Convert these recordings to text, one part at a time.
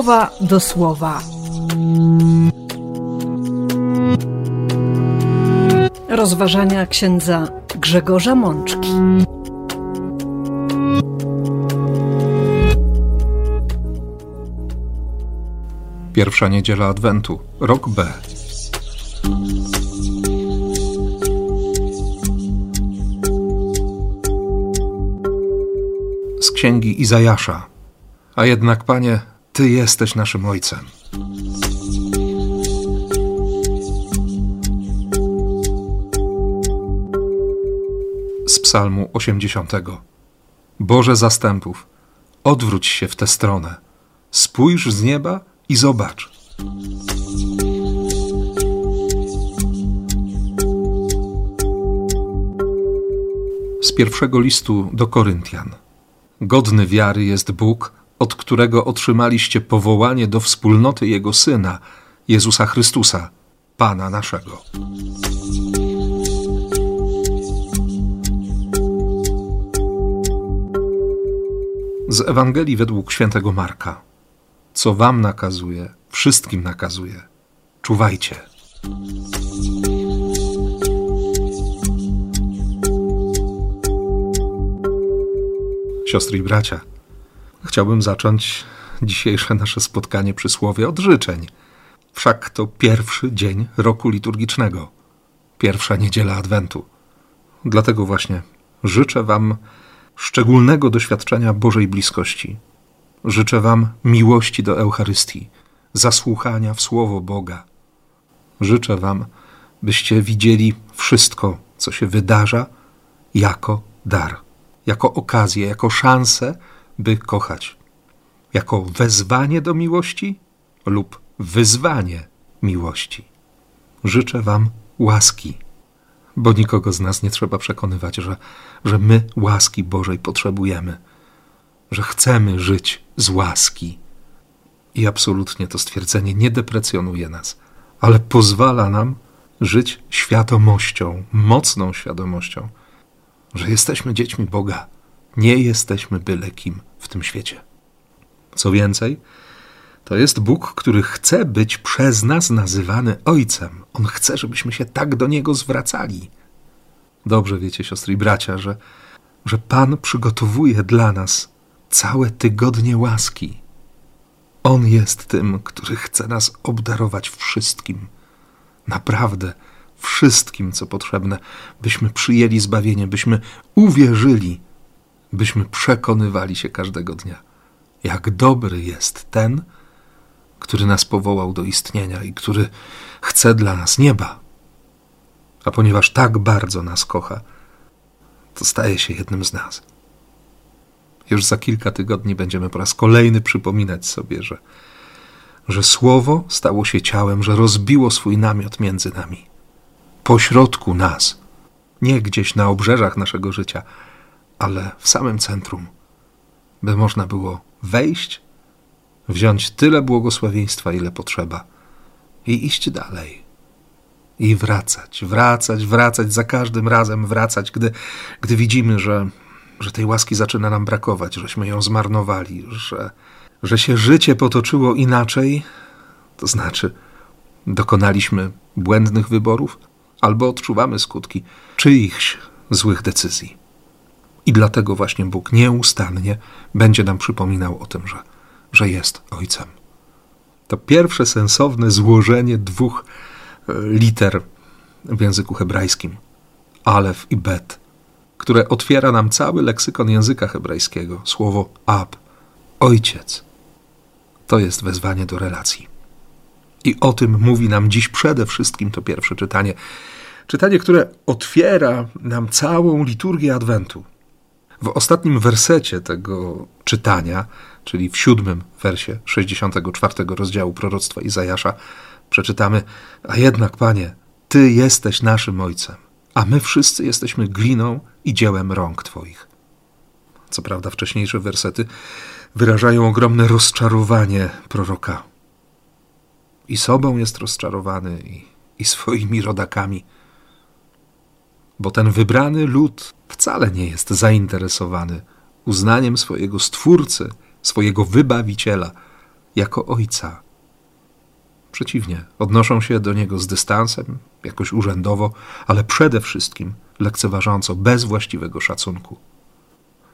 słowa do słowa. Rozważania księdza Grzegorza Mączki. Pierwsza niedziela Adwentu, rok B. Z księgi Izajasza. A jednak, panie, ty jesteś naszym ojcem. Z Psalmu 80. Boże zastępów, odwróć się w tę stronę. Spójrz z nieba i zobacz. Z pierwszego listu do Koryntian. Godny wiary jest Bóg, od którego otrzymaliście powołanie do wspólnoty Jego Syna, Jezusa Chrystusa, Pana naszego. Z Ewangelii według świętego Marka. Co wam nakazuje, wszystkim nakazuje. Czuwajcie. Siostry i bracia, chciałbym zacząć dzisiejsze nasze spotkanie przy słowie od życzeń. Wszak to pierwszy dzień roku liturgicznego, pierwsza niedziela Adwentu. Dlatego właśnie życzę Wam szczególnego doświadczenia Bożej bliskości. Życzę Wam miłości do Eucharystii, zasłuchania w Słowo Boga. Życzę Wam, byście widzieli wszystko, co się wydarza, jako dar, jako okazję, jako szansę, by kochać, jako wezwanie do miłości lub wyzwanie miłości. Życzę Wam łaski bo nikogo z nas nie trzeba przekonywać, że, że my łaski Bożej potrzebujemy, że chcemy żyć z łaski. I absolutnie to stwierdzenie nie deprecjonuje nas, ale pozwala nam żyć świadomością, mocną świadomością, że jesteśmy dziećmi Boga, nie jesteśmy byle kim w tym świecie. Co więcej, to jest Bóg, który chce być przez nas nazywany Ojcem. On chce, żebyśmy się tak do Niego zwracali. Dobrze wiecie, siostry i bracia, że, że Pan przygotowuje dla nas całe tygodnie łaski. On jest tym, który chce nas obdarować wszystkim. Naprawdę wszystkim, co potrzebne, byśmy przyjęli zbawienie, byśmy uwierzyli, byśmy przekonywali się każdego dnia, jak dobry jest ten, który nas powołał do istnienia i który chce dla nas nieba. A ponieważ tak bardzo nas kocha, to staje się jednym z nas. Już za kilka tygodni będziemy po raz kolejny przypominać sobie, że, że Słowo stało się ciałem, że rozbiło swój namiot między nami, pośrodku nas, nie gdzieś na obrzeżach naszego życia, ale w samym centrum, by można było wejść wziąć tyle błogosławieństwa, ile potrzeba i iść dalej. I wracać, wracać, wracać, za każdym razem wracać, gdy, gdy widzimy, że, że tej łaski zaczyna nam brakować, żeśmy ją zmarnowali, że, że się życie potoczyło inaczej, to znaczy dokonaliśmy błędnych wyborów albo odczuwamy skutki czyichś złych decyzji. I dlatego właśnie Bóg nieustannie będzie nam przypominał o tym, że że jest Ojcem. To pierwsze sensowne złożenie dwóch e, liter w języku hebrajskim, alef i bet, które otwiera nam cały leksykon języka hebrajskiego, słowo ab, ojciec. To jest wezwanie do relacji. I o tym mówi nam dziś przede wszystkim to pierwsze czytanie. Czytanie, które otwiera nam całą liturgię Adwentu. W ostatnim wersecie tego czytania czyli w siódmym wersie 64 rozdziału proroctwa Izajasza, przeczytamy: A jednak, panie, ty jesteś naszym ojcem, a my wszyscy jesteśmy gliną i dziełem rąk twoich. Co prawda, wcześniejsze wersety wyrażają ogromne rozczarowanie proroka. I sobą jest rozczarowany, i, i swoimi rodakami, bo ten wybrany lud wcale nie jest zainteresowany uznaniem swojego stwórcy swojego wybawiciela jako ojca. Przeciwnie, odnoszą się do niego z dystansem, jakoś urzędowo, ale przede wszystkim lekceważąco, bez właściwego szacunku.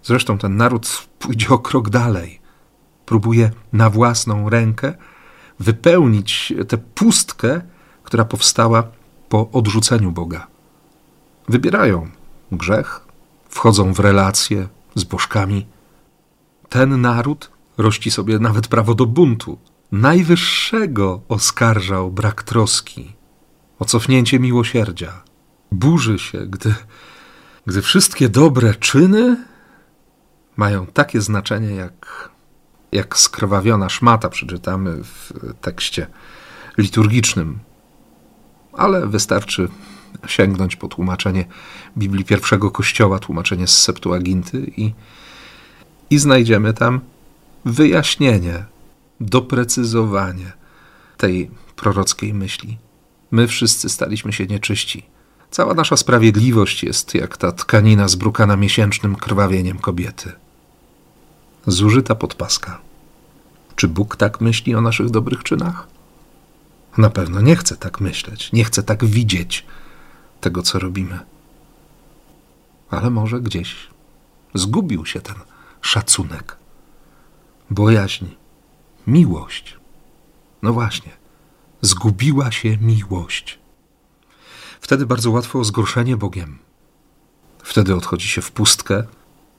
Zresztą ten naród pójdzie o krok dalej. Próbuje na własną rękę wypełnić tę pustkę, która powstała po odrzuceniu Boga. Wybierają grzech, wchodzą w relacje z bożkami. Ten naród rości sobie nawet prawo do buntu. Najwyższego oskarżał brak troski, o cofnięcie miłosierdzia. Burzy się, gdy, gdy wszystkie dobre czyny mają takie znaczenie jak, jak skrwawiona szmata, przeczytamy w tekście liturgicznym. Ale wystarczy sięgnąć po tłumaczenie Biblii pierwszego kościoła, tłumaczenie z Septuaginty i, i znajdziemy tam wyjaśnienie, doprecyzowanie tej prorockiej myśli. My wszyscy staliśmy się nieczyści. Cała nasza sprawiedliwość jest jak ta tkanina zbrukana miesięcznym krwawieniem kobiety. Zużyta podpaska. Czy Bóg tak myśli o naszych dobrych czynach? Na pewno nie chce tak myśleć, nie chce tak widzieć tego, co robimy. Ale może gdzieś zgubił się ten szacunek, bojaźń, miłość. No właśnie, zgubiła się miłość. Wtedy bardzo łatwo o zgorszenie Bogiem. Wtedy odchodzi się w pustkę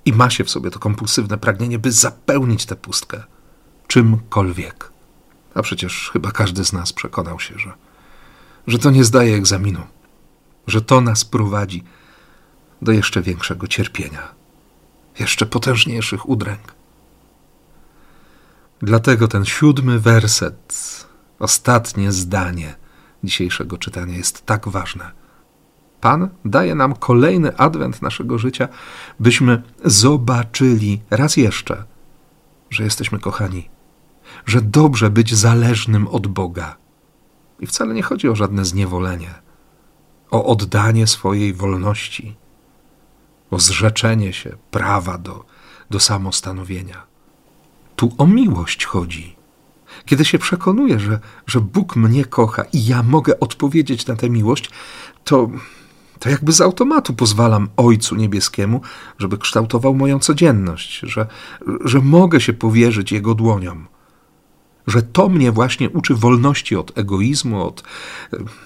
i ma się w sobie to kompulsywne pragnienie, by zapełnić tę pustkę czymkolwiek. A przecież chyba każdy z nas przekonał się, że, że to nie zdaje egzaminu, że to nas prowadzi do jeszcze większego cierpienia, jeszcze potężniejszych udręk. Dlatego ten siódmy werset, ostatnie zdanie dzisiejszego czytania jest tak ważne. Pan daje nam kolejny adwent naszego życia, byśmy zobaczyli raz jeszcze, że jesteśmy kochani że dobrze być zależnym od Boga. I wcale nie chodzi o żadne zniewolenie, o oddanie swojej wolności, o zrzeczenie się prawa do, do samostanowienia. Tu o miłość chodzi. Kiedy się przekonuję, że, że Bóg mnie kocha i ja mogę odpowiedzieć na tę miłość, to, to jakby z automatu pozwalam Ojcu Niebieskiemu, żeby kształtował moją codzienność, że, że mogę się powierzyć Jego dłoniom że to mnie właśnie uczy wolności od egoizmu, od,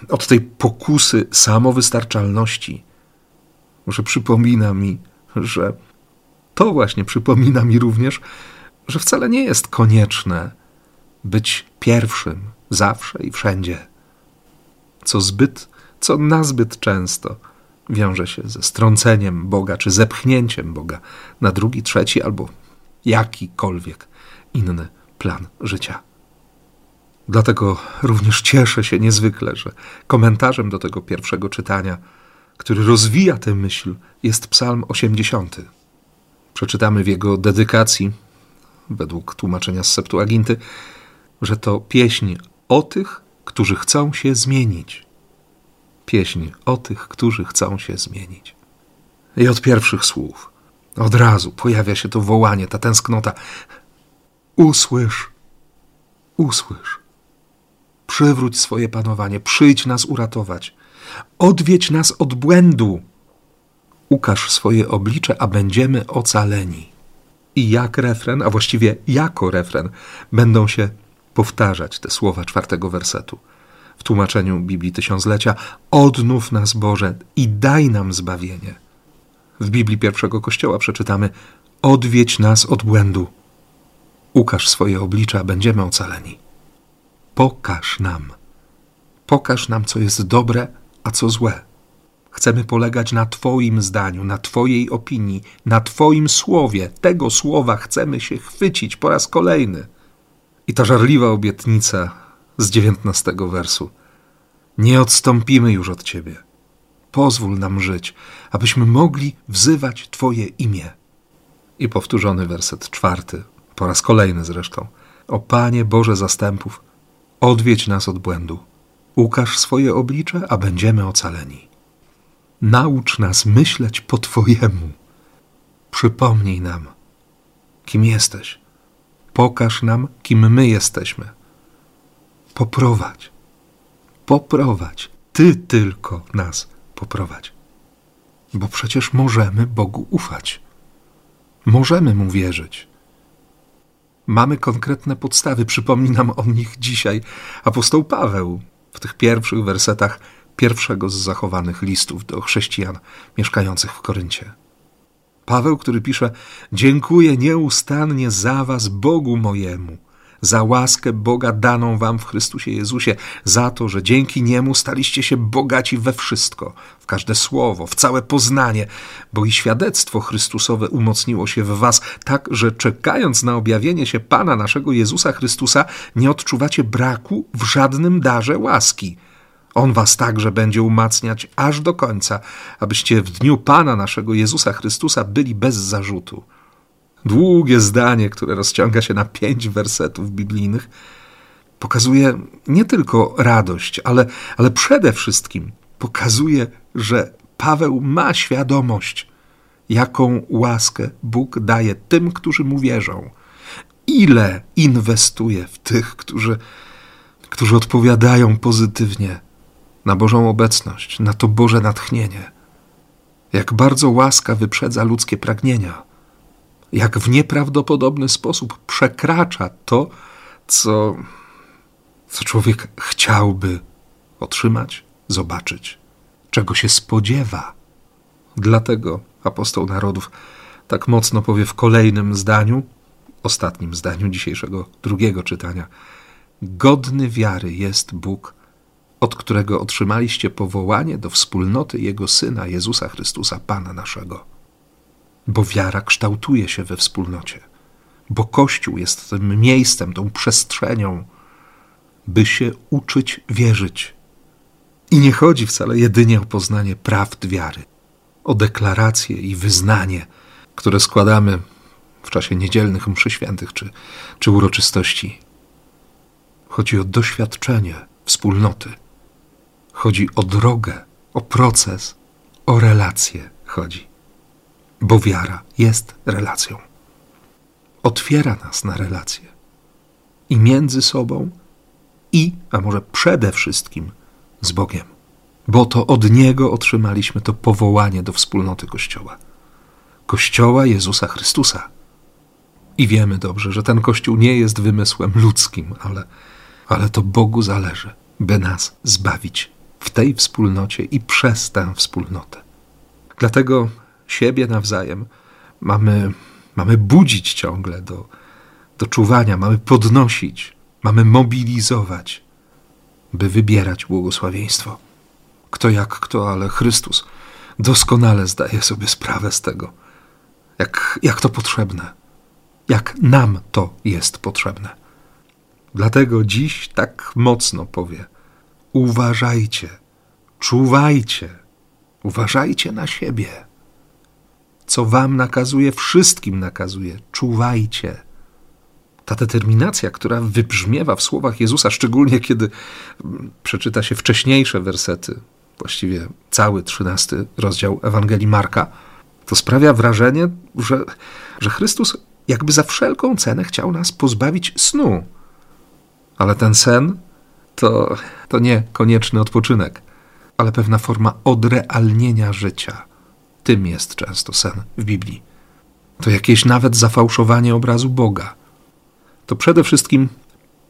od tej pokusy samowystarczalności. Że przypomina mi, że to właśnie przypomina mi również, że wcale nie jest konieczne być pierwszym zawsze i wszędzie, co zbyt, co nazbyt często wiąże się ze strąceniem Boga czy zepchnięciem Boga na drugi, trzeci albo jakikolwiek inny plan życia. Dlatego również cieszę się niezwykle, że komentarzem do tego pierwszego czytania, który rozwija tę myśl, jest Psalm 80. Przeczytamy w jego dedykacji, według tłumaczenia z Septuaginty, że to pieśń o tych, którzy chcą się zmienić. Pieśń o tych, którzy chcą się zmienić. I od pierwszych słów od razu pojawia się to wołanie, ta tęsknota. Usłysz, usłysz przywróć swoje panowanie, przyjdź nas uratować, odwiedź nas od błędu, ukaż swoje oblicze, a będziemy ocaleni. I jak refren, a właściwie jako refren, będą się powtarzać te słowa czwartego wersetu. W tłumaczeniu Biblii Tysiąclecia odnów nas Boże i daj nam zbawienie. W Biblii pierwszego Kościoła przeczytamy odwiedź nas od błędu, ukaż swoje oblicze, a będziemy ocaleni. Pokaż nam. Pokaż nam, co jest dobre, a co złe. Chcemy polegać na Twoim zdaniu, na Twojej opinii, na Twoim słowie. Tego słowa chcemy się chwycić po raz kolejny. I ta żarliwa obietnica z dziewiętnastego wersu. Nie odstąpimy już od Ciebie. Pozwól nam żyć, abyśmy mogli wzywać Twoje imię. I powtórzony werset czwarty, po raz kolejny zresztą. O Panie Boże zastępów, Odwiedź nas od błędu. Ukaż swoje oblicze, a będziemy ocaleni. Naucz nas myśleć po Twojemu. Przypomnij nam, kim jesteś, Pokaż nam, kim my jesteśmy. Poprowadź, poprowadź, Ty tylko nas poprowadź. Bo przecież możemy Bogu ufać. Możemy Mu wierzyć. Mamy konkretne podstawy, przypomni nam o nich dzisiaj apostoł Paweł w tych pierwszych wersetach pierwszego z zachowanych listów do chrześcijan mieszkających w Koryncie. Paweł, który pisze: Dziękuję nieustannie za Was, Bogu mojemu, za łaskę Boga daną Wam w Chrystusie Jezusie, za to, że dzięki Niemu staliście się bogaci we wszystko, w każde słowo, w całe poznanie, bo i świadectwo Chrystusowe umocniło się w Was, tak, że czekając na objawienie się Pana naszego Jezusa Chrystusa, nie odczuwacie braku w żadnym darze łaski on was także będzie umacniać aż do końca, abyście w dniu Pana naszego Jezusa Chrystusa byli bez zarzutu. Długie zdanie, które rozciąga się na pięć wersetów biblijnych, pokazuje nie tylko radość, ale, ale przede wszystkim pokazuje, że Paweł ma świadomość, jaką łaskę Bóg daje tym, którzy mu wierzą. Ile inwestuje w tych, którzy, którzy odpowiadają pozytywnie na Bożą obecność, na to Boże natchnienie. Jak bardzo łaska wyprzedza ludzkie pragnienia, jak w nieprawdopodobny sposób przekracza to, co, co człowiek chciałby otrzymać, zobaczyć, czego się spodziewa. Dlatego apostoł narodów tak mocno powie w kolejnym zdaniu, ostatnim zdaniu dzisiejszego drugiego czytania: Godny wiary jest Bóg od którego otrzymaliście powołanie do wspólnoty Jego Syna Jezusa Chrystusa, Pana naszego. Bo wiara kształtuje się we wspólnocie, bo Kościół jest tym miejscem, tą przestrzenią, by się uczyć wierzyć. I nie chodzi wcale jedynie o poznanie prawd wiary, o deklaracje i wyznanie, które składamy w czasie niedzielnych mszy świętych czy, czy uroczystości. Chodzi o doświadczenie wspólnoty Chodzi o drogę, o proces, o relacje chodzi. Bo wiara jest relacją. Otwiera nas na relacje. I między sobą, i, a może przede wszystkim, z Bogiem. Bo to od Niego otrzymaliśmy to powołanie do wspólnoty Kościoła. Kościoła Jezusa Chrystusa. I wiemy dobrze, że ten Kościół nie jest wymysłem ludzkim, ale, ale to Bogu zależy, by nas zbawić w tej wspólnocie i przez tę wspólnotę. Dlatego siebie nawzajem mamy, mamy budzić ciągle do, do czuwania, mamy podnosić, mamy mobilizować, by wybierać błogosławieństwo. Kto jak kto, ale Chrystus doskonale zdaje sobie sprawę z tego, jak, jak to potrzebne, jak nam to jest potrzebne. Dlatego dziś tak mocno powie – Uważajcie, czuwajcie, uważajcie na siebie. Co wam nakazuje, wszystkim nakazuje, czuwajcie. Ta determinacja, która wybrzmiewa w słowach Jezusa, szczególnie kiedy mm, przeczyta się wcześniejsze wersety, właściwie cały trzynasty rozdział Ewangelii Marka, to sprawia wrażenie, że, że Chrystus jakby za wszelką cenę chciał nas pozbawić snu. Ale ten sen to, to nie konieczny odpoczynek, ale pewna forma odrealnienia życia. Tym jest często sen w Biblii. To jakieś nawet zafałszowanie obrazu Boga. To przede wszystkim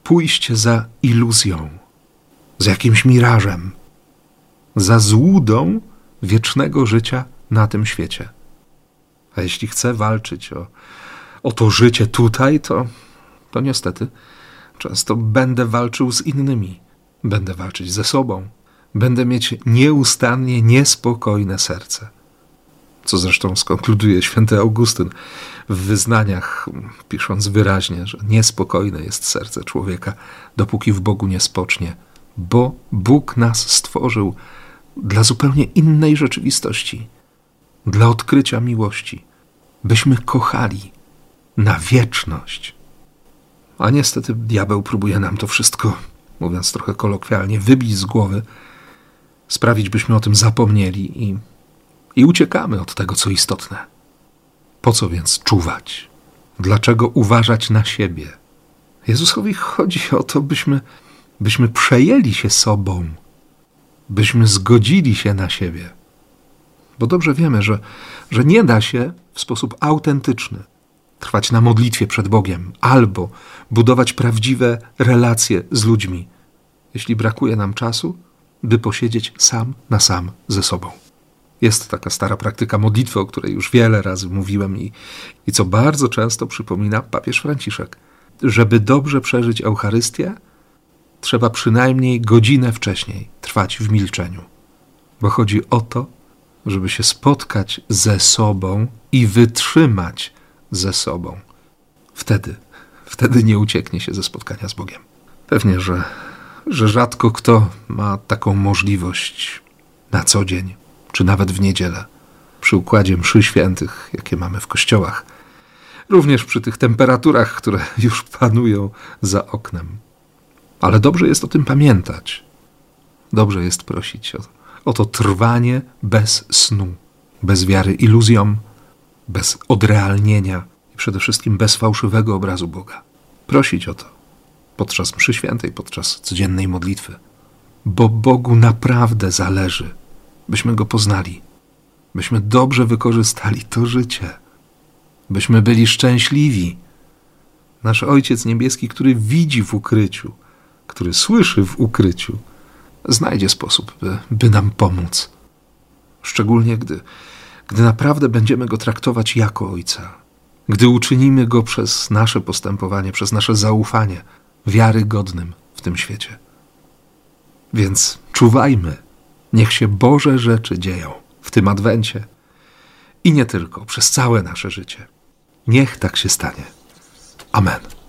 pójście za iluzją, z jakimś mirażem, za złudą wiecznego życia na tym świecie. A jeśli chcę walczyć o, o to życie tutaj, to, to niestety Często będę walczył z innymi, będę walczyć ze sobą, będę mieć nieustannie niespokojne serce. Co zresztą skonkluduje święty Augustyn w wyznaniach, pisząc wyraźnie, że niespokojne jest serce człowieka, dopóki w Bogu nie spocznie, bo Bóg nas stworzył dla zupełnie innej rzeczywistości, dla odkrycia miłości, byśmy kochali na wieczność. A niestety diabeł próbuje nam to wszystko, mówiąc trochę kolokwialnie, wybić z głowy, sprawić, byśmy o tym zapomnieli i, i uciekamy od tego, co istotne. Po co więc czuwać? Dlaczego uważać na siebie? Jezusowi chodzi o to, byśmy, byśmy przejęli się sobą, byśmy zgodzili się na siebie. Bo dobrze wiemy, że, że nie da się w sposób autentyczny trwać na modlitwie przed Bogiem albo budować prawdziwe relacje z ludźmi, jeśli brakuje nam czasu, by posiedzieć sam na sam ze sobą. Jest taka stara praktyka modlitwy, o której już wiele razy mówiłem i, i co bardzo często przypomina papież Franciszek. Żeby dobrze przeżyć Eucharystię, trzeba przynajmniej godzinę wcześniej trwać w milczeniu. Bo chodzi o to, żeby się spotkać ze sobą i wytrzymać ze sobą. Wtedy, wtedy nie ucieknie się ze spotkania z Bogiem. Pewnie, że, że rzadko kto ma taką możliwość na co dzień, czy nawet w niedzielę, przy układzie mszy świętych, jakie mamy w kościołach, również przy tych temperaturach, które już panują za oknem. Ale dobrze jest o tym pamiętać. Dobrze jest prosić o, o to trwanie bez snu, bez wiary iluzjom, bez odrealnienia i przede wszystkim bez fałszywego obrazu Boga. Prosić o to podczas mszy świętej, podczas codziennej modlitwy, bo Bogu naprawdę zależy, byśmy Go poznali, byśmy dobrze wykorzystali to życie, byśmy byli szczęśliwi. Nasz Ojciec Niebieski, który widzi w ukryciu, który słyszy w ukryciu, znajdzie sposób, by, by nam pomóc. Szczególnie gdy, gdy naprawdę będziemy go traktować jako Ojca, gdy uczynimy go przez nasze postępowanie, przez nasze zaufanie wiarygodnym w tym świecie. Więc czuwajmy, niech się Boże rzeczy dzieją w tym adwencie i nie tylko, przez całe nasze życie. Niech tak się stanie. Amen.